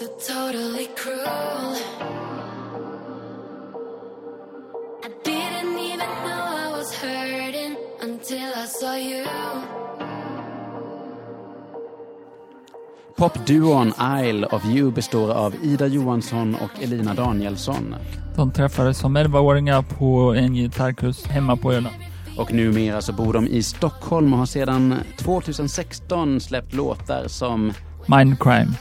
so totally cruel. I didn't even know I was hurting until I saw you. Popduon Isle of You består av Ida Johansson och Elina Danielsson. De träffades som 11-åringar på en gitarrkurs hemma på Öland. Och numera så bor de i Stockholm och har sedan 2016 släppt låtar som Mindcrime.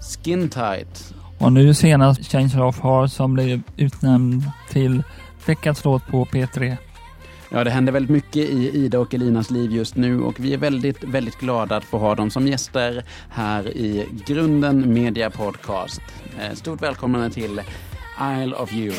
Skin Tight, Och nu senast Change of Heart som blev utnämnd till veckans låt på P3. Ja, det händer väldigt mycket i Ida och Elinas liv just nu och vi är väldigt, väldigt glada att få ha dem som gäster här i Grunden Media Podcast. Eh, Stort välkomna till Isle of You.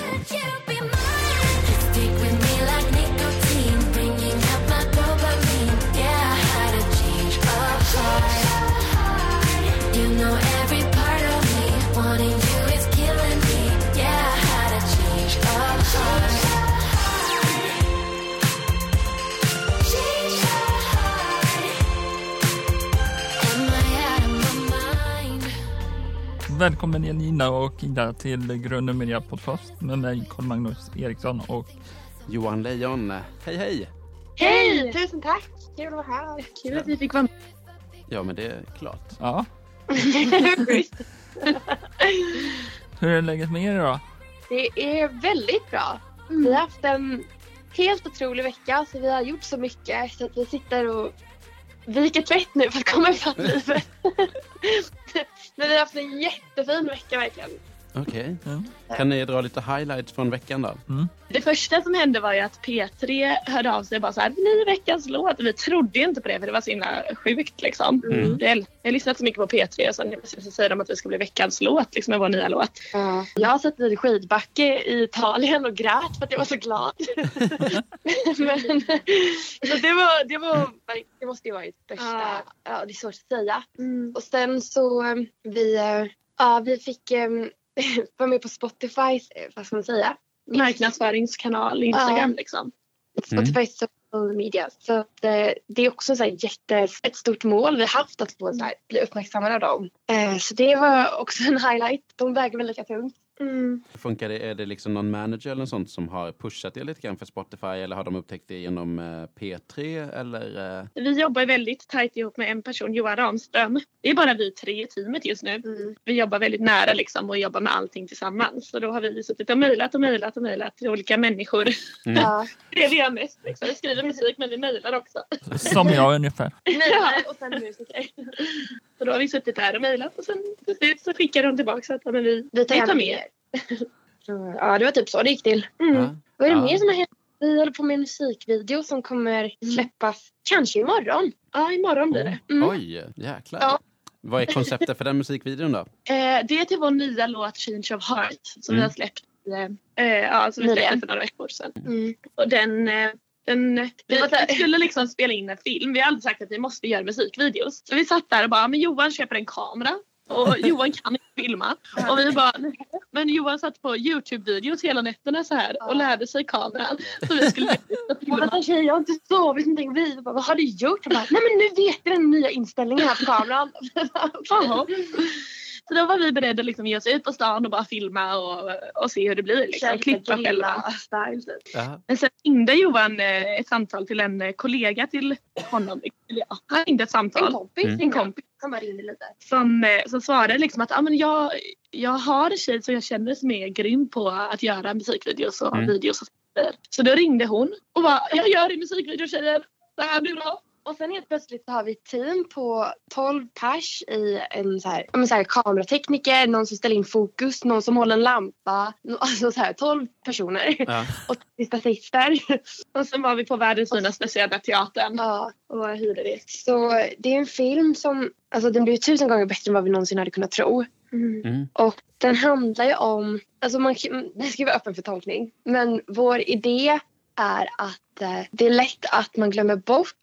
Välkommen Janina och Ida till Grunden Media Podcast med mig Carl-Magnus Eriksson och Johan Lejon, hej hej! Hej! Tusen tack! Kul att vara här. Kul att vi fick vara med. Ja, men det är klart. ja, hur är läget med er idag? det är väldigt bra. Vi har haft en helt otrolig vecka så vi har gjort så mycket så att vi sitter och viker tvätt nu för att komma ifatt livet. Vi har haft en jättefin vecka verkligen. Okej. Ja. Kan ni dra lite highlights från veckan då? Det första som hände var ju att P3 hörde av sig och bara så här, ny veckans låt. Vi trodde ju inte på det för det var så himla sjukt liksom. Mm. Jag jag har lyssnat så mycket på P3 och sen så säger de att vi ska bli veckans låt liksom med vår nya låt. Jag har sett i skidbacke i Italien och grät för att jag var så glad. Men, så det, var, det, var, det måste ju vara det största. Ja. Det är svårt att säga. Och sen så eh, vi, eh, ja, vi fick eh, vara med på Spotifys, eh, vad ska man säga? Marknadsföringskanal, Instagram liksom. Spotify social media. Så att, eh, det är också så här jätte, ett stort mål vi har haft att få så här, bli uppmärksammade av dem. Eh, så det var också en highlight. De väger väl lika tungt. Mm. Funkar det, är det liksom någon manager eller sånt som har pushat er lite grann för Spotify eller har de upptäckt det genom eh, P3 eller? eh, Vi jobbar väldigt tajt ihop med en person, Johan Ramström. Det är bara vi tre i teamet just nu. Mm. Vi jobbar väldigt nära liksom och jobbar med allting tillsammans. Så då har vi suttit och mejlat och mejlat och mejlat till olika människor. Mm. Ja. Det är det vi gör mest. Liksom. Vi skriver musik men vi mejlar också. Som jag ungefär. Nej, och sen musiker. Så då har vi suttit där och mejlat och sen till slut så skickar de tillbaka så att men vi, Vi tar med er. Ja, det var typ så det gick till. Mm. Ja. Vad är det Ja. mer som har hänt? Vi håller på med en musikvideo som kommer släppas kanske imorgon. Ja, imorgon blir det. Mm. Oj, jäklar. Ja. Vad är konceptet för den musikvideon då? Eh, det är till vår nya låt Change of Heart som Mm. vi har släppt, eh, eh, ja, som vi släppte för några veckor sedan. Mm. Och den, eh, den, vi, vi skulle liksom spela in en film. Vi har alltid sagt att vi måste göra musikvideos. Så vi satt där och bara, men Johan köper en kamera. Och Johan kan inte filma. Och vi bara, "Nej." men Johan satt på Youtube-videos hela nätterna så här och lärde sig kameran. Så vi skulle filma. vänta tjejer, jag har inte sovit någonting. Vi bara, vad har du gjort? Bara, Nej men nu vet jag den nya inställningen här på kameran. Så då var vi beredda att liksom ge oss ut på stan och bara filma och, och se hur det blir. Liksom. Klippa själva. style typ. Men sen ringde Johan eh, ett samtal till en eh, kollega till honom. Ja, han ringde ett En samtal. kompis. Mm. En kompis Han bara ringde lite. som, eh, som svarade liksom att ah, men jag, jag har en tjej som jag känner som är grym på att göra musikvideos och Mm. videos. Och så, så då ringde hon och bara jag gör en musikvideo tjejer. Det här blir bra. Och sen helt plötsligt så har vi ett team på 12 pers i en så här, så här, kameratekniker, någon som ställer in fokus, någon som håller en lampa. Alltså så här 12 personer. Ja. Och tre statister. Och sen var vi på världens finaste teatern Ja, och hyrde det. så det är en film som, alltså den blir tusen gånger bättre än vad vi någonsin hade kunnat tro. Mm. Och den handlar ju om, alltså man, den ska vara öppen för tolkning. Men vår idé är att eh, det är lätt att man glömmer bort.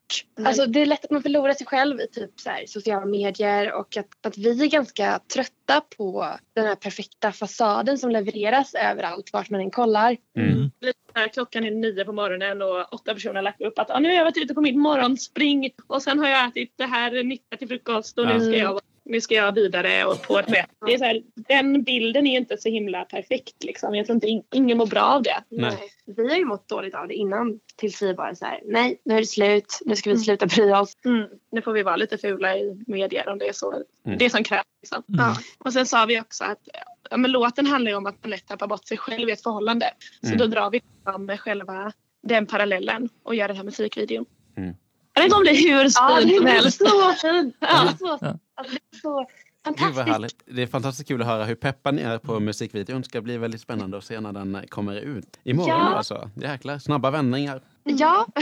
Alltså det är lätt att man förlorar sig själv i typ så här, sociala medier och att, att vi är ganska trötta på den här perfekta fasaden som levereras överallt vart man än kollar. Mm. När klockan är nio på morgonen och åtta personer har lagt upp att ah, nu har jag varit ute på mitt morgonspring och sen har jag ätit det här nyttiga till frukost och nu ska jag vara nu ska jag vidare och på ett sätt. Det är så här, den bilden är ju inte så himla perfekt liksom. Jag tror inte in, ingen mår bra av det. Nej. Vi har ju mått dåligt av det innan tills vi bara så här, nej nu är det slut, nu ska vi sluta bry oss. Mm. Nu får vi vara lite fula i medier om det är så. Mm. Det som krävs. Liksom. Mm. Ja. Och sen sa vi också att ja, men låten handlar ju om att man lätt tappar bort sig själv i ett förhållande. Så Mm. då drar vi fram med själva den parallellen och gör den här musikvideon. Mm. Vet om det är hur Ja, fint det som är helst. så fint. Ja. Ja. Alltså, det är så Gud vad fantastiskt. Det är fantastiskt kul att höra hur peppad ni är på musikvideon. Det ska bli väldigt spännande att se när den kommer ut. Imorgon Ja. alltså. Jäklar, snabba vändningar. Ja,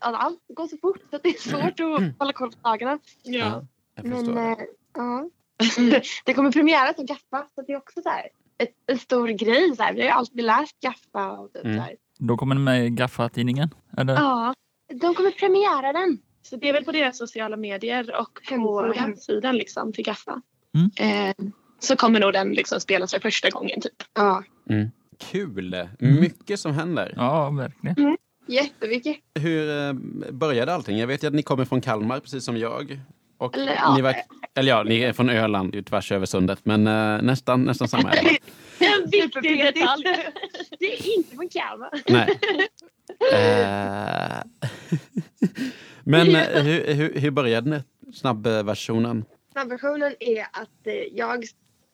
alltså, allt går så fort så att det är svårt att hålla koll på dagarna. Ja. jag Men förstår. eh, ja. det kommer premiära som Gaffa så det är också så här, ett, en stor grej. Så här. Vi har ju alltid läst Gaffa och typ Mm. så här. Då kommer den med i Gaffa-tidningen? Ja. De kommer premiära den. Så det är väl på deras sociala medier och på Hemsidan. hemsidan liksom, till Gaffa. Mm. Eh, så kommer nog den liksom spelas för första gången typ. Ja, Mm. Kul! Mycket som händer. Ja, verkligen. jättemycket. Hur eh, började allting? Jag vet ju att ni kommer från Kalmar, precis som jag. Och Eller, ja. ni, var, eller ja, ni är från Öland, ju tvärs över sundet. Men eh, nästan, nästan samma. En viktig detalj. Det är inte från Kalmar. Nej. Eh, Men eh, hur, hur, hur började ni? Snabbversionen? Snabbversionen är att eh, jag,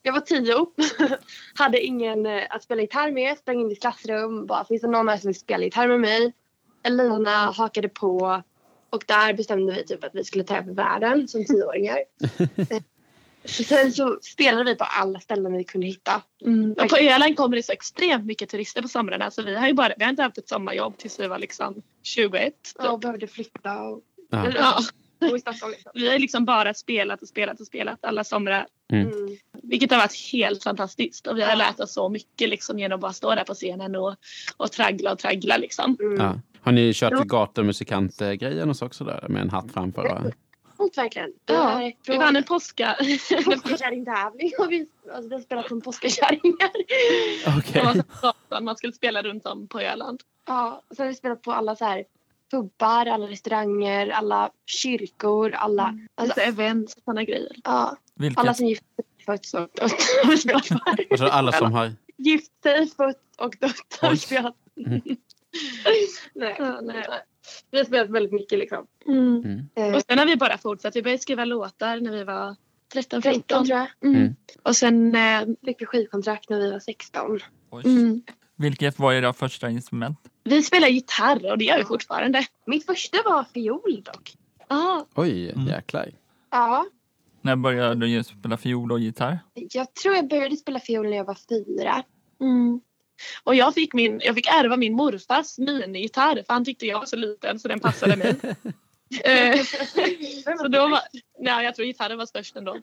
jag var tio, hade ingen att spela gitarr med, sprang in i klassrum, bara finns det någon här som vill spela gitarr med mig? Elina hakade på och där bestämde vi typ att vi skulle ta över världen som tioåringar. Så sen så spelade vi på alla ställen vi kunde hitta. Mm. Och på Öland kommer det så extremt mycket turister på somrarna så vi har ju bara, vi har inte haft ett sommarjobb tills vi var liksom 21. Ja, och behövde flytta och Ja. Ja. Liksom. Vi har liksom bara spelat och spelat och spelat alla somrar. Mm. Mm. Vilket har varit helt fantastiskt och vi har Ja. lärt oss så mycket liksom genom att bara stå där på scenen och, och traggla och traggla liksom. Mm. Ja. Har ni kört gatumusikant-grejen hos också där med en hatt framför? Och... Coolt verkligen. Ja, vi vann en påska. påskakärringtävling och vi, alltså, har spelat som påskakärringar. Gatan man skulle spela runt om på Öland. Ja, och sen har vi spelat på alla så här pubbar, alla restauranger, alla kyrkor, alla, alltså, Alltså event och sådana grejer. ja, Vilket? alla som gift sig, fött och dött har vi spelat för. Alla som har... Gift sig, fött och dött har vi spelat. Mm. nej, nej. Vi har spelat väldigt mycket liksom. Mm. Mm. Eh, Och sen har vi bara fortsatt. Vi började skriva låtar när vi var 13, 13 14. tror jag. Mm. Mm. Och sen... Eh, Fick vi skivkontrakt när vi var 16. Oj. mm. Vilket var era första instrument? Vi spelar gitarr och det gör vi fortfarande. Mitt första var fiol dock. Ja, Oj, Mm. jäklar. Ja, När började du spela fiol och gitarr? jag tror jag började spela fiol när jag var fyra. Mm. Och jag fick, min, jag fick ärva min morfars minigitarr för han tyckte jag var så liten så den passade mig. Eh, så då var, nej, jag tror gitarren var störst ändå.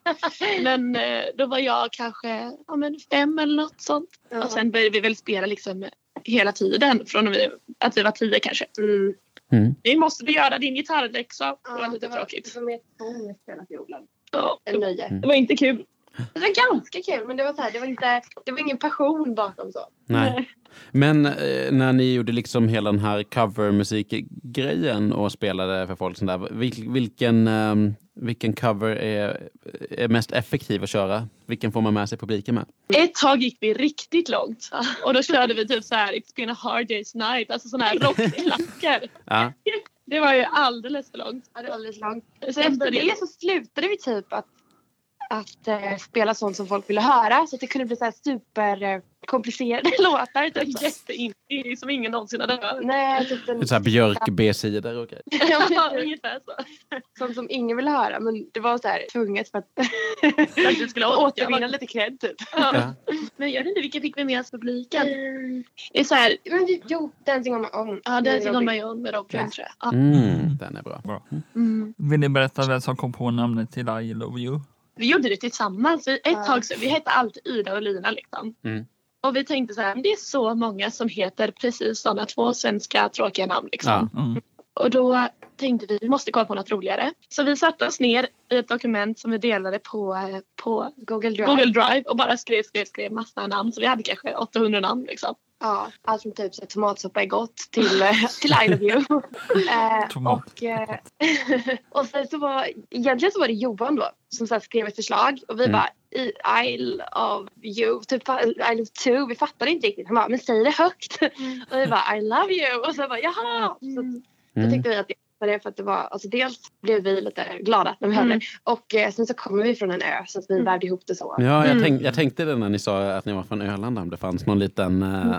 Men eh, då var jag kanske ja, men fem eller något sånt. Ja. Och sen började vi väl spela liksom hela tiden från vi, att vi var tio kanske. Mm. Mm. Vi måste göra din gitarrläxa. Det var Ja, lite det var, tråkigt. Det var mer tvång att spela fiolen. Ja, nöje. Mm. det var inte kul. Det var ganska kul men det var, så här, det var, inte, det var ingen passion bakom så. Nej. Men eh, när ni gjorde liksom hela den här covermusikgrejen och spelade för folk sånt där, vil, vilken, ehm, vilken cover är, är mest effektiv att köra? Vilken får man med sig publiken med? Ett tag gick vi riktigt långt och då körde vi typ så här It's been a hard day's night, alltså sådana här rockklackar. Ja. Det var ju alldeles för långt. Ja, det var alldeles långt. Så Så efter det så slutade vi typ att, att eh, spela sånt som folk ville höra. Så att det kunde bli så här super eh, låtar. Typ. Jätteindie som ingen någonsin hade hört. Nej, typ en, Så här Björk B-sidor och grejer. Ja, Ja, men ungefär så. sånt som ingen ville höra. Men det var så här tvunget för att du skulle återvinna lite cred typ. Ja. Ja. Men jag vet inte vilken fick vi med oss publiken. Mm. Det är så här, Men jo, Dancing on my own. ja Dancing on my own med Robin Ja. tror jag. Ja. Mm, den är bra. Bra. Mm. Vill ni berätta vem som kom på namnet till I love you? Vi gjorde det tillsammans. Vi, ett Ja. tag så, vi hette alltid Ida och Lina liksom. Mm. Och vi tänkte så här, det är så många som heter precis sådana två svenska tråkiga namn liksom. Ja. Mm. Och då tänkte vi, vi måste komma på något roligare. Så vi satte oss ner i ett dokument som vi delade på, eh, på Google Drive. Google Drive och bara skrev, skrev, skrev massa namn. Så vi hade kanske 800 namn liksom. Ja, allt från typ så här, tomatsoppa är gott till, eh, till I love you. Eh, och, eh, och sen så var, egentligen så var det Johan då som så skrev ett förslag och vi Mm. bara I, I love you, typ I love too. Vi fattade inte riktigt. Han bara, men säg det högt. Och vi bara I love you och så bara jaha. Så, så Mm. tyckte vi att det det för att det var, alltså dels blev vi lite glada när vi hörde Mm. det och eh, sen så kommer vi från en ö så att vi vävde ihop det så. Ja, jag, Mm. tänk, jag tänkte det när ni sa att ni var från Öland, om det fanns någon liten uh,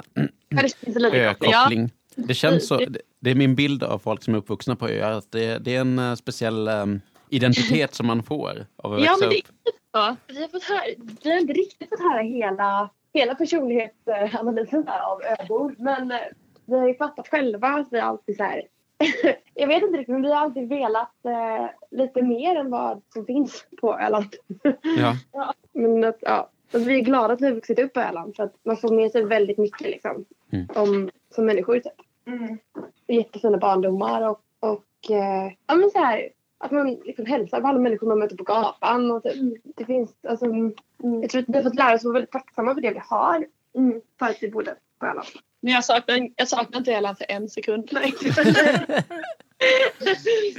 Ja, det liten koppling. ökoppling. Det känns så, det, det är min bild av folk som är uppvuxna på öar, att det, det är en eh, speciell eh, identitet som man får av att Ja, växa men det upp. Ja. Vi har, fått höra, vi har inte riktigt fått höra hela, hela personlighetsanalysen av öbor. Men eh, vi har ju fattat själva att vi alltid så här... jag vet inte riktigt, men vi har alltid velat eh, lite mer än vad som finns på Öland. Ja. ja, men att, ja, att vi är glada att vi har vuxit upp på Öland för att man får med sig väldigt mycket liksom, Mm. om, som människor. Typ. Mm. Jättefina barndomar och, och eh, ja, men så här, att man liksom hälsar på alla människor man möter på gatan. Och typ, det finns, alltså, mm, jag tror att vi har fått lära oss att vara väldigt tacksamma för det vi har. Mm, för att vi bodde på Öland. Men jag saknar, jag saknar inte Öland för en sekund. Nej.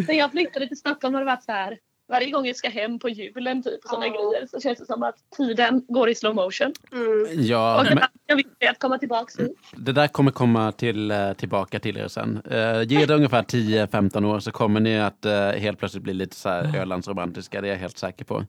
När jag flyttade till Stockholm har det varit så här. Varje gång jag ska hem på julen typ och sådana Ja. grejer så känns det som att tiden går i slow motion. Mm. Ja, och men jag vill att komma tillbaka hit. det där kommer komma till, eh, tillbaka till er sen. Uh, ge det ungefär 10-15 år så kommer ni att eh, helt plötsligt bli lite så här Ölandsromantiska, det är jag helt säker på.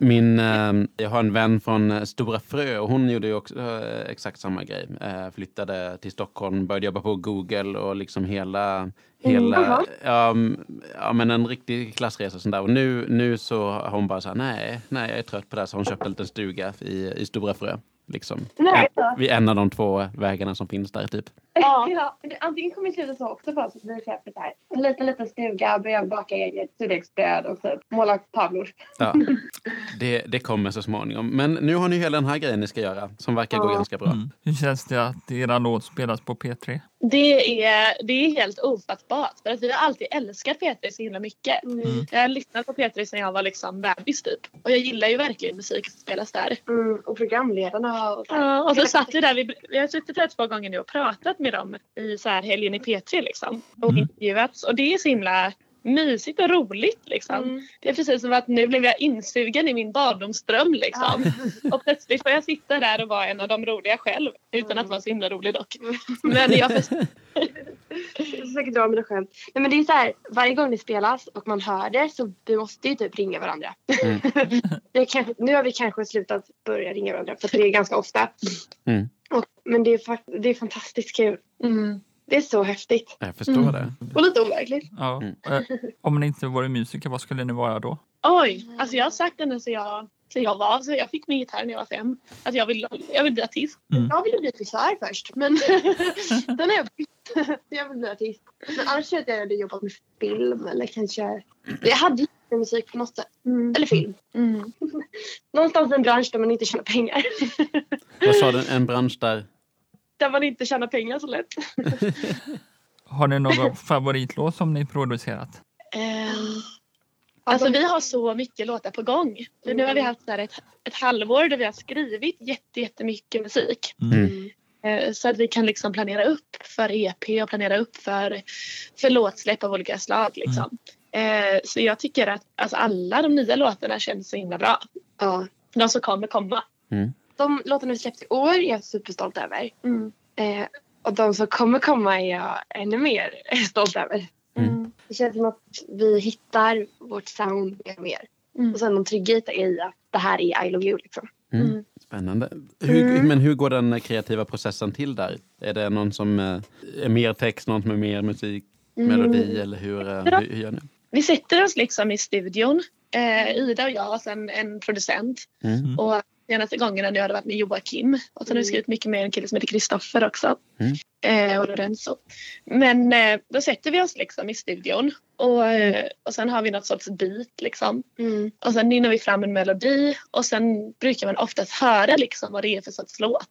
Min, eh, jag har en vän från eh, Stora Frö och hon gjorde ju också eh, exakt samma grej. Eh, flyttade till Stockholm, började jobba på Google och liksom hela, hela jaha. ja, m- ja, men en riktig klassresa. och sånt där. Och nu, nu så har hon bara så här, nej, nej, jag är trött på det här. Så hon köpte en liten stuga i, i Stora Frö. Liksom. Nej, vid en av de två vägarna som finns där typ. Ja. ja. Antingen kommer sluta så också för oss att vi köper så här, en liten, liten stuga, börjar baka eget surdegsbröd och typ måla tavlor. Ja. Det, det kommer så småningom. Men nu har ni hela den här grejen ni ska göra som verkar gå Ja. ganska bra. Mm. Hur känns det att era låt spelas på P3? Det är, det är helt ofattbart. För att vi har alltid älskat P3 så himla mycket. Mm. Jag har lyssnat på P3 sedan jag var liksom bebis typ. Och jag gillar ju verkligen musik som spelas där. Mm, och programledarna och. Ja, och så satt vi där, vi, vi har suttit här två gånger nu och pratat med dem i så här helgen i P3 liksom. Och Mm. intervjuats. Och det är så himla mysigt och roligt liksom. Mm. Det är precis som att nu blev jag insugen i min barndomsdröm liksom. Och plötsligt får jag sitta där och vara en av de roliga själv. Utan att vara så himla rolig dock. Men jag försöker dra mina skämt. Nej, men det är så här, varje gång det spelas och man hör det så vi måste ju typ ringa varandra. Mm. kanske, nu har vi kanske slutat börja ringa varandra för det är ganska ofta. Mm. Och, men det är, fakt- det är fantastiskt kul. Mm. Det är så häftigt. Jag förstår Mm. det. Och lite overkligt. Ja. Mm. eh, Om ni inte vore musiker, vad skulle ni vara då? Oj, alltså jag har sagt det nu så jag, så jag var. Så jag fick min gitarr när jag var fem. Att jag vill, jag vill bli artist. Jag ville bli frisör först men sen har jag bytt. jag vill bli artist. Men annars tror jag hade jobbat med film eller kanske... Jag hade med musik på något sätt. Eller film. Mm. Någonstans en bransch där man inte tjänar pengar. Vad sa du, en bransch där? Där man inte tjänar pengar så lätt. Har ni någon favoritlåt som ni producerat? Ehm, Alltså vi har så mycket låtar på gång. För nu har vi haft ett, ett halvår där vi har skrivit jätte, jättemycket musik. Mm. Eh, Så att vi kan liksom planera upp för EP och planera upp för, för låtsläpp av olika slag. Liksom. Eh, Så jag tycker att alltså, alla de nya låtarna känns så himla bra. Ja. De som kommer komma. De låtarna vi släppt i år är jag superstolt över. Eh, och de som kommer komma är jag ännu mer stolt över. Mm. Det känns som att vi hittar vårt sound mer och mer. Mm. Och sen någon trygghet i att det här är I love you liksom. Mm. Spännande. Hur, Mm. Men hur går den kreativa processen till där? Är det någon som eh, är mer text, någon som är mer musik, melodi eller hur, eh, hur, hur gör ni? Vi sätter oss liksom i studion. Eh, Ida och jag och sen en producent. Mm. Och senaste gångerna nu har det varit med Joakim. Och sen har vi skrivit mycket med en kille som heter Kristoffer också. Mm. Eh, och Lorenzo. Men eh, då sätter vi oss liksom i studion. Och, eh, och sen har vi något sorts beat liksom. Mm. Och sen nynnar vi fram en melodi. Och sen brukar man oftast höra liksom vad det är för sorts låt.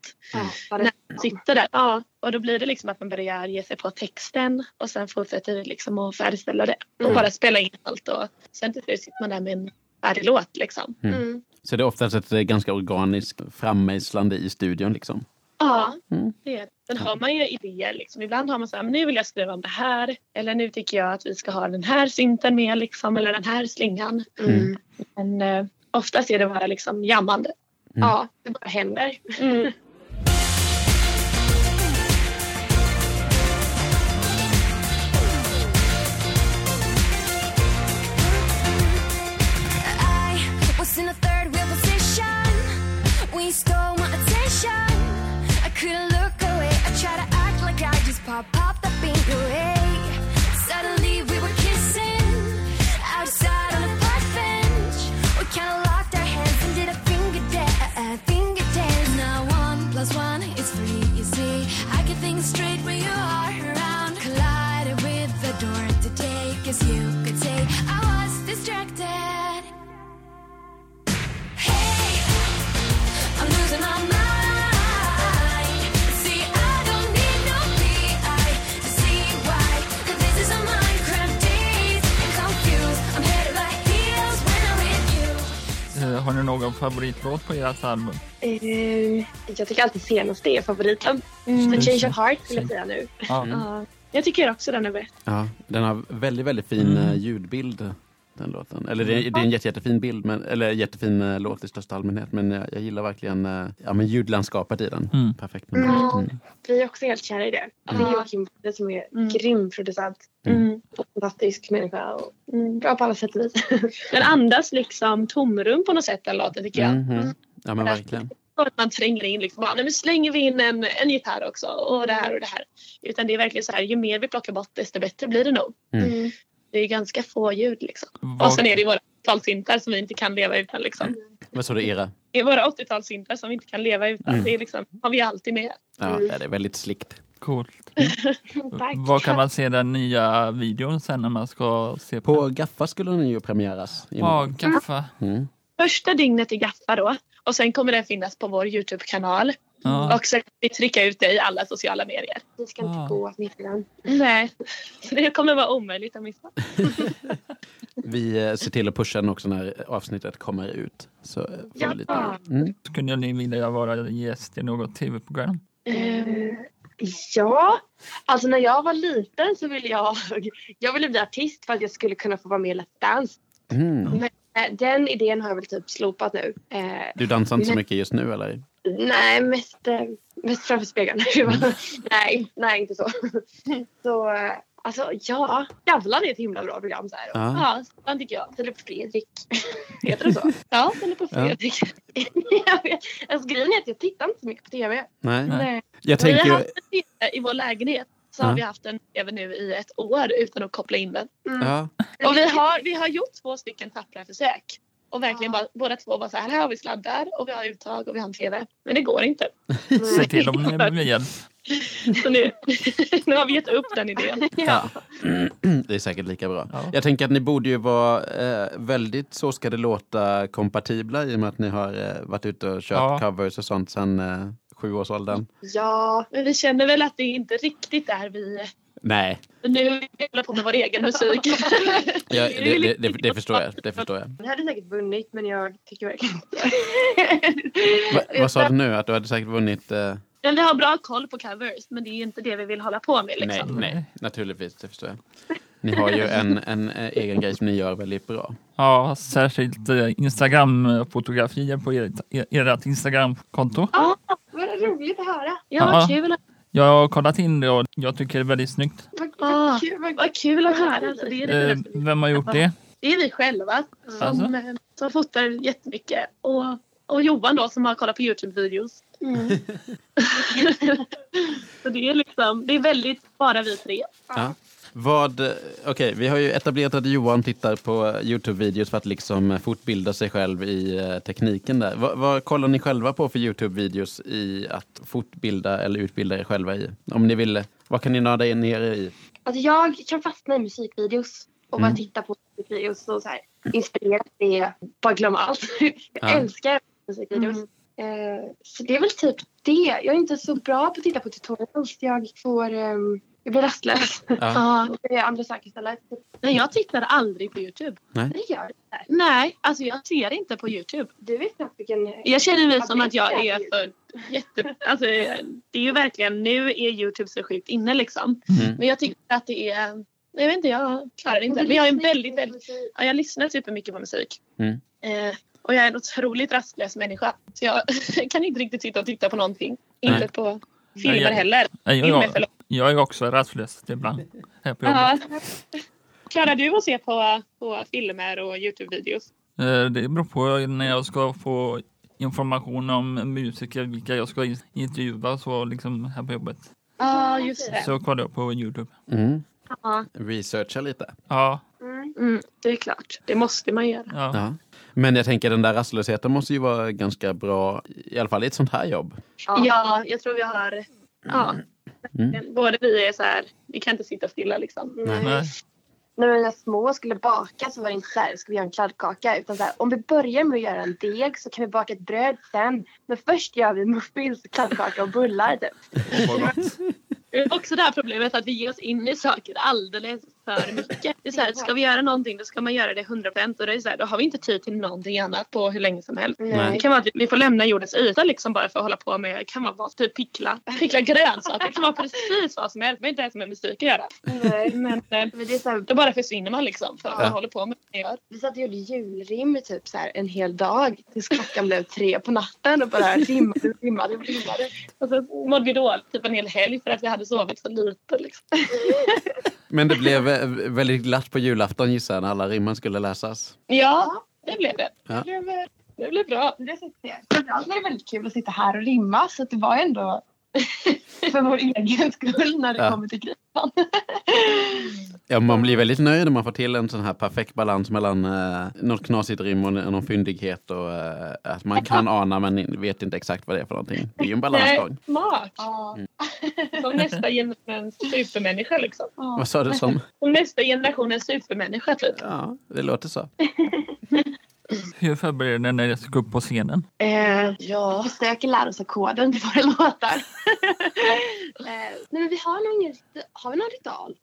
Vad När man sitter där. Ja, och då blir det liksom att man börjar ge sig på texten. Och sen fortsätter vi liksom att färdigställa det. Och Mm. bara spela in allt. Och sen till slut sitter man där med en färdig låt liksom. Mm. Mm. Så det är oftast ett eh, ganska organiskt frammejslande i studion liksom? Ja, Mm. det är det. Sen har man ju idéer. Liksom. Ibland har man så här, men nu vill jag skriva om det här. Eller nu tycker jag att vi ska ha den här synten med. Liksom, eller den här slingan. Mm. Men eh, oftast är det bara liksom jammande. Ja, det bara händer. favoritlåt på ert album? Eh, jag tycker alltid senaste är favoriten. Mm. The Change of Heart vill jag säga nu. Ja. Ja, jag tycker också den är bäst. Ja, den har väldigt, väldigt fin Mm. eh, ljudbild. Den låten. Eller det, är- det är en jätte, jättefin bild, men, eller jättefin eh, låt i största allmänhet. Men jag, jag gillar verkligen eh, ja, men ljudlandskapet i den. Mm. Perfekt. Mm. Mm. Vi är också helt kära i det. Det är Joakim Bonde som är Mm. grym producent. Mm. Och fantastisk människa och Mm. bra på alla sätt och vis. Den andas liksom tomrum på något sätt den låten tycker jag. Mm, mm. Ja men verkligen. Att man tränger in liksom, bara, nej, men slänger vi in en, en gitarr också och det här och det här. Utan det är verkligen så här, ju mer vi plockar bort desto bättre blir det nog. Mm. Det är ganska få ljud liksom. Vad- Och sen är det våra 80-talssyntar som vi inte kan leva utan liksom. Vad sa du, era? Det är våra 80-talssyntar som vi inte kan leva utan. Mm. Det är liksom, har vi alltid med. Ja, det är väldigt slickt. Coolt. Tack. Var kan man se den nya videon sen när man ska se på? På Gaffa skulle den ju premiäras. Ja. Gaffa. Mm. Första dygnet i Gaffa då. Och sen kommer den finnas på vår Youtube-kanal. Ja. Och sen vi trycka ut det i alla sociala medier. Det ska inte Ah. gå att missa. Nej, det kommer vara omöjligt att missa. Vi eh, ser till att pusha den också när avsnittet kommer ut. Så eh, Ja. lite... Mm. Skulle ni vilja vara gäst i något tv-program? Eh, ja, alltså när jag var liten så ville jag, jag ville bli artist för att jag skulle kunna få vara med i Let's Dance. Mm. Men den idén har jag väl typ slopat nu. Du dansar inte så mycket just nu eller? Nej, mest, eh, mest framför spegeln. nej, nej, inte så. så eh, alltså ja, Skavlan är ett himla bra program. Så här. Ja. Ja, den tycker jag. Filip Fredrik. Heter det så? Ja, på Ja. Fredrik. jag vet. Alltså, grejen är att jag tittar inte så mycket på tv. Nej. Nej. Jag Vi har tänker ju... haft en TV i vår lägenhet. Så Ja. har vi haft en TV nu i ett år utan att koppla in den. Ja. Och vi har, vi har gjort två stycken tappra försök. Och verkligen bara, båda två var så här, här har vi sladdar och vi har uttag och vi har en TV. Men det går inte. Se till blir hjälp. Så nu, nu har vi gett upp den idén. Ja. Det är säkert lika bra. Ja. Jag tänker att ni borde ju vara eh, väldigt Så ska det låta kompatibla i och med att ni har eh, varit ute och kört Ja. covers och sånt sedan eh, sjuårsåldern. Ja, Men vi känner väl att det inte riktigt är vi. Nej, Nu håller vi på med vår egen musik. ja, det, det, det, det förstår jag. Det förstår jag. jag hade säkert vunnit men jag tycker verkligen inte. Va, vad sa du nu? Att du hade säkert vunnit? Eh, Men vi har bra koll på covers men det är inte det vi vill hålla på med. nej, Liksom. nej, naturligtvis. Det förstår jag. Ni har ju en, en eh, egen grej som ni gör väldigt bra. Ja, särskilt eh, Instagram-fotografier på ert, ert Instagram-konto. Ja, vad roligt att höra. Ja, Ja. kul. Jag har kollat in det och jag tycker det är väldigt snyggt. Vad, Ah, vad kul. Vad, Vad kul att höra. Alltså, det, är det, Eh, vem har gjort det? det är vi själva som, Alltså? eh, som fotar jättemycket. Och, och Johan då som har kollat på Youtube-videos. mm. Så det är liksom, det är väldigt bara vi tre. Ja. Vad, eh, okej, vi har ju etablerat att Johan tittar på Youtube-videos för att liksom fortbilda sig själv i eh, tekniken där. Vad, vad kollar ni själva på för Youtube-videos i att fortbilda eller utbilda er själva i? Om ni vill, vad kan ni nörda in er i? Alltså jag kan fastna i musikvideos och bara Mm. titta på musikvideos och så här, inspireras det. Bara glömma allt. jag Ja. älskar musikvideos. Eh, så det är väl typ det. Jag är inte så bra på att titta på tutorials. Jag får... ehm, jag blir rastlös. Ja. Ja. Det är andra saker istället. Nej, jag tittar aldrig på Youtube. Det gör det. Nej, alltså jag ser inte på Youtube. Du vet knappt vilken... Jag känner mig som att jag är för jätte, alltså, det är ju verkligen, nu är Youtube så sjukt inne liksom. Mm. Men jag tycker att det är, jag vet inte, jag klarar det inte. Men jag är en väldigt, väldigt, ja, jag lyssnar supermycket på musik. Mm. Eh, och jag är en otroligt rastlös människa. Så jag kan inte riktigt sitta och titta på någonting. Inte Nej. på filmer Nej, jag- heller. Nej, jag, förlåt. Jag är också rastlös ibland. Här på jobbet. Ja. Klarar du att se på, på filmer och Youtube-videos? Eh, Det beror på när jag ska få information om musiker, vilka jag ska in- intervjua så liksom här på jobbet. Ja, just det. Så kollar jag på Youtube. Mm. Ja, Researcha lite. Ja, mm, det är klart. Det måste man göra. ja. Ja. Men jag tänker den där rastlösheten måste ju vara ganska bra, i alla fall i ett sånt här jobb. Ja, jag tror vi har... Ja. Mm. Både vi är så här, vi kan inte sitta stilla liksom. Nej. Nej. När vi var små och skulle baka så var det inte så här, ska vi göra en kladdkaka? Utan så här, om vi börjar med att göra en deg så kan vi baka ett bröd sen. Men först gör vi muffins, kladdkaka och bullar typ. Är också det här problemet att vi ger oss in i saker alldeles för mycket. Det är så här, ska vi göra någonting då ska man göra det 100% och det är så här, då har vi inte tid till någonting annat på hur länge som helst. Nej. Det kan vara att vi får lämna jordens yta liksom bara för att hålla på med, kan vara vad, typ pickla, pickla grönsaker. Det kan vara precis vad som helst men inte ens med musik att göra. Nej. Men eh, Men det är så här, då bara försvinner man liksom för att Ja. man håller på med det man gör. vi satt och gjorde julrim i typ så här en hel dag tills klockan blev tre på natten och bara rimmade och rimmade och rimmade. Och så mådde vi dåligt typ en hel helg för att vi hade sovit så lite. Liksom. Men det blev väldigt glatt på julafton gissar jag när alla rimmen skulle läsas. Ja, det blev det. Ja. Det, blev, det blev bra. Det jag. Framförallt var det väldigt kul att sitta här och rimma så det var ändå för vår egen skull när det Ja. kommer till kritan. Ja, man blir väldigt nöjd när man får till en sån här perfekt balans mellan eh, något knasigt rim och någon fyndighet och eh, att man kan ana men vet inte exakt vad det är för någonting. Det är ju en balansgång. smart. Ja. Som nästa generationens supermänniska liksom. Vad sa du som? Som nästa generationens supermänniska typ. Ja, det låter så. Hur förbereder ni när jag ska gå upp på scenen? Eh, Ja, vi försöker lära oss ackorden till våra låtar. eh, nej, men vi har nog ingen, har vi någon ritual?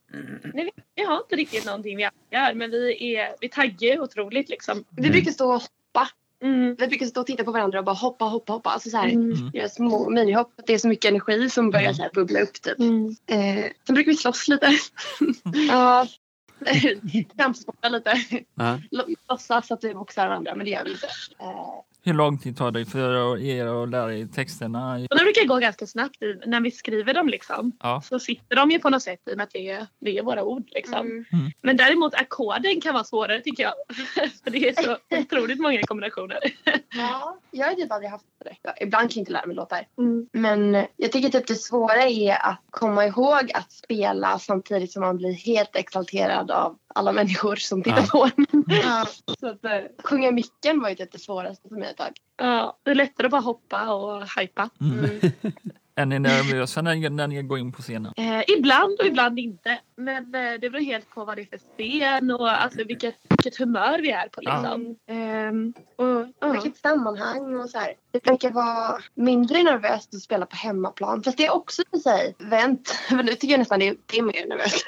nej, vi, vi har inte riktigt någonting vi gör men vi, är, vi taggar otroligt liksom. Vi brukar stå och hoppa. Mm. Vi brukar stå och titta på varandra och bara hoppa, hoppa, hoppa. Alltså så här, Mm. göra små minihopp. Det är så mycket energi som börjar så här bubbla upp typ. Mm. Eh, sen brukar vi slåss lite. ja. Kampsporta lite. Låtsas att vi boxar varandra men det gör vi inte. Eh, Hur lång tid tar det för er att lära er texterna? Och det brukar gå ganska snabbt i, när vi skriver dem liksom. Ja. Så sitter de ju på något sätt i och med att det är, det är våra ord liksom. mm. Men däremot ackorden kan vara svårare tycker jag. För det är så otroligt många kombinationer. Ja, jag har typ aldrig haft det. Ja, ibland kan jag inte lära mig låtar. Mm. Men jag tycker typ det svåra är att komma ihåg att spela samtidigt som man blir helt exalterad av alla människor som tittar Ja. på en. Så att, eh, sjunga i micken var ju typ det svåraste för mig ett tag. Ja, det är lättare att bara hoppa och hypa. Mm. Är ni nervösa när, när ni går in på scenen? Eh, ibland och ibland inte. Men eh, det beror helt på vad det är för scen och alltså, vilket, vilket humör vi är på. Liksom. Ehm, och, ja. Vilket sammanhang och så här. Det brukar vara mindre nervöst att spela på hemmaplan. Fast det är också i sig vänt. Men nu tycker jag nästan det är, det är mer nervöst.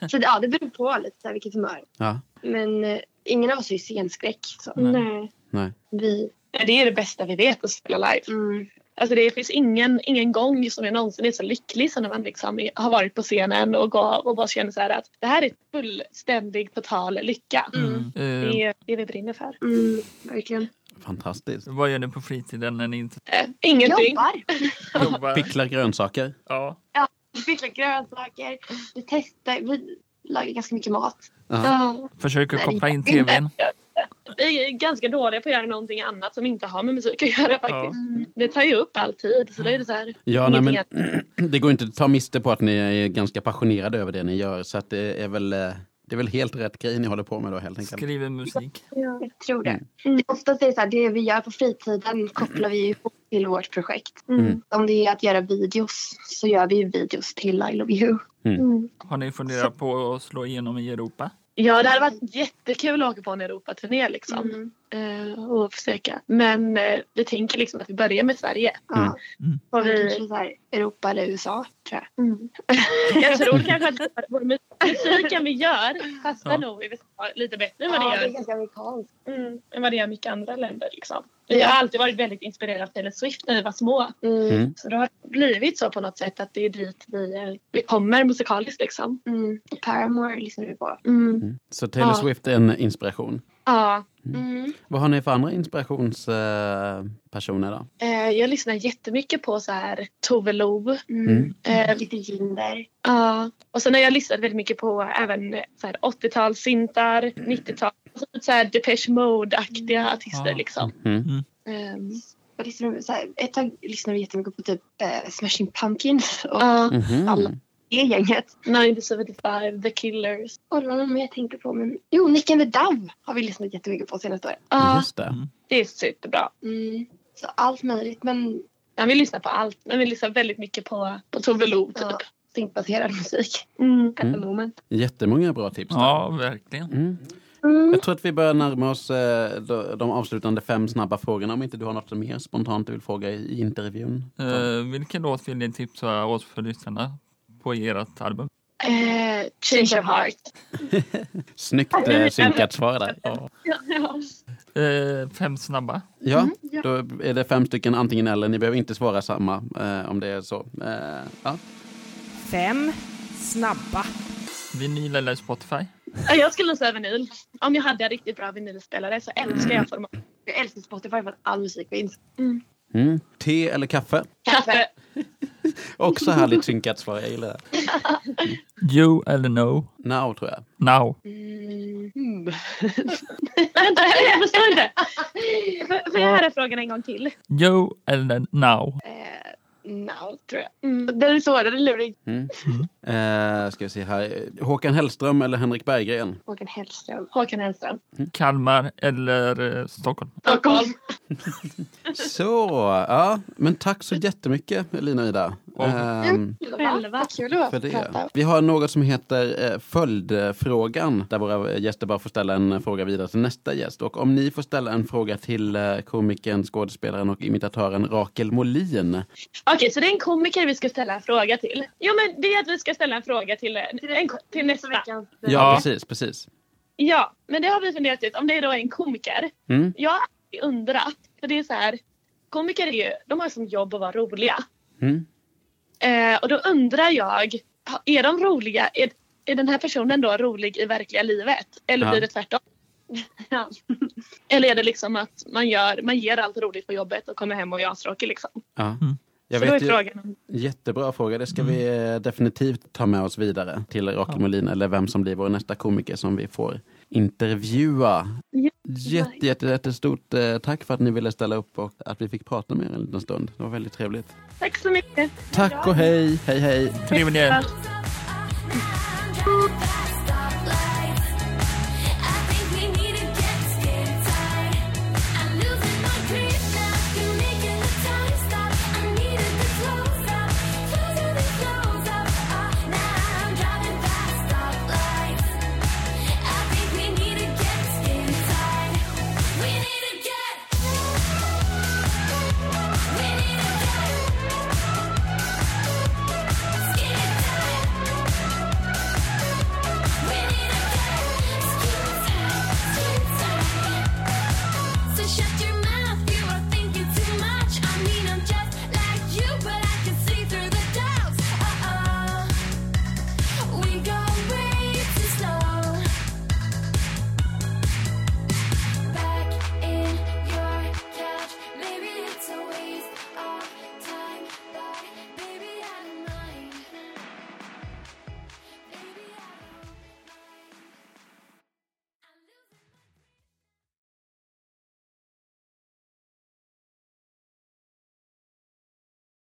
Så det- ja, det beror på lite så här, vilket humör. Ja. Men eh, ingen av oss är ju scenskräck. Så. Nej. Nej. Vi, Det är det bästa vi vet att spela live. mm, Alltså det finns ingen, ingen gång som jag någonsin är så lycklig som när man liksom har varit på scenen och, går, och bara känner så här att det här är fullständig total lycka. Mm. Det Eh, är det vi brinner för. mm, verkligen. Fantastiskt. vad gör ni på fritiden när ni inte Eh, ingenting. Jobbar. jobbar? Picklar grönsaker. Ja. Vi picklar grönsaker. Vi testar. Vi lagar ganska mycket mat. Ja. Ja. Försöker koppla in tvn. Vi är ganska dåliga på att göra någonting annat som inte har med musik att göra faktiskt. Ja. Det tar ju upp all tid. Så det är det så här, Ja, nej, men det går inte att ta miste på att ni är ganska passionerade över det ni gör. Så att det är väl, eh, det är väl helt rätt grej ni håller på med då helt enkelt. Skriver musik. Jag tror det. Mm. det oftast är det så här, det vi gör på fritiden kopplar vi ihop till vårt projekt. Mm. Om det är att göra videos så gör vi ju videos till I Love You. Har ni funderat på att slå igenom i Europa? Ja, det hade varit jättekul att åka på en Europaturné liksom. Mm. Eh, och försöka. Men eh, vi tänker liksom att vi börjar med Sverige. Ja. Mm. Och Och vi... vi, Kanske så här, Europa eller USA tror jag. Mm. Jag tror kanske att vår mu- musiken vi gör passar Ja. nog i USA lite bättre än vad Ja, det det är gör, ganska amerikanskt. mm, än vad det gör i mycket andra länder. Liksom. Vi har alltid varit väldigt inspirerade av Taylor Swift när vi var små. Mm. Mm. Så det har blivit så på något sätt att det är dit vi, eh, vi kommer musikaliskt liksom. Mm. Paramore lyssnar du på. Mm. Så Taylor Ja. Swift är en inspiration. Ja, Mm. Vad har ni för andra inspirationspersoner eh, personer då? eh, jag lyssnar jättemycket på så här Tove Lo. Mm. Eh, Lite Jinder. Ja, och sen har jag lyssnat väldigt mycket på även eh, så här 80-talssyntar, 90-tal, alltså så här Depeche Mode-aktiga artister Ja. liksom. Mm. Vad lyssnar här, ett tag lyssnade vi jättemycket på typ eh, Smashing Pumpkins och Mhm. alla det gänget. 1975, The Killers. Och det var någon mer jag tänkte på. Men... Jo, Nick and the Dove har vi lyssnat jättemycket på senaste året. Ja, Just det. det är superbra. Mm. Så allt möjligt. Men Ja, vi lyssnar på allt, men vi lyssnar väldigt mycket på, på Tove Lo typ. ja, syntbaserad musik. Mm. At the moment. Jättemånga bra tips. där. Ja, verkligen. Mm. Mm. Jag tror att vi börjar närma oss eh, de, de avslutande fem snabba frågorna. Om inte du har något mer spontant du vill fråga i, intervjun. Uh, vilken låt vill ni tipsa oss för lyssnarna på ert album? Eh, Change of Heart. Snyggt eh, synkat svar där. Ja. Ja. Eh, fem snabba. ja, då är det fem stycken antingen eller. Ni behöver inte svara samma eh, om det är så. Eh, ja. Fem snabba. Vinyl eller Spotify? Ja, Jag skulle säga vinyl. Om jag hade en riktigt bra vinylspelare så älskar jag format. Jag älskar Spotify för att all musik finns. Mm. Te eller kaffe? Kaffe. Också härligt synkat svar. Jag gillar det. You eller no? Now tror jag. Now. Mm. Vänta, jag förstår inte. Får- jag höra frågan en gång till? You eller now? Eh, now, tror jag. Mm. Den är svår, den är lurig. Mm. Eh, ska vi se här. Håkan Hellström eller Henrik Berggren? Håkan Hellström. Håkan Hellström. Kalmar eller eh, Stockholm? Stockholm. Så, ja. Men tack så jättemycket Lina och Ida. Ehm, Själva. Kul att för det. Vi har något som heter eh, följdfrågan där våra gäster bara får ställa en fråga vidare till nästa gäst. Och om ni får ställa en fråga till eh, komikern, skådespelaren och imitatören Rakel Molin. Okej, så det är en komiker vi ska ställa en fråga till. Jo, men det är att vi ska ställa en fråga till, en, till nästa. Ja, Ja. precis, precis. Ja, men det har vi funderat ut. Om det då är en komiker. Mm. Jag har undrat. För det är så här. Komiker är ju, de har som jobb att vara roliga. Mm. Eh, och då undrar jag. Är de roliga? Är, är den här personen då rolig i verkliga livet? Eller Ja. blir det tvärtom? Ja. Eller är det liksom att man, gör, man ger allt roligt på jobbet och kommer hem och är astråkig liksom? Ja. Mm. Jag så vet ju, frågan jättebra fråga. Det ska vi eh, definitivt ta med oss vidare till Rakel Molin eller vem som blir vår nästa komiker som vi får intervjua. Jätte, jätte, jättestort eh, tack för att ni ville ställa upp och att vi fick prata med er en liten stund. Det var väldigt trevligt. Tack så mycket. Tack och hej, hej hej. Trevlig helg. Ja.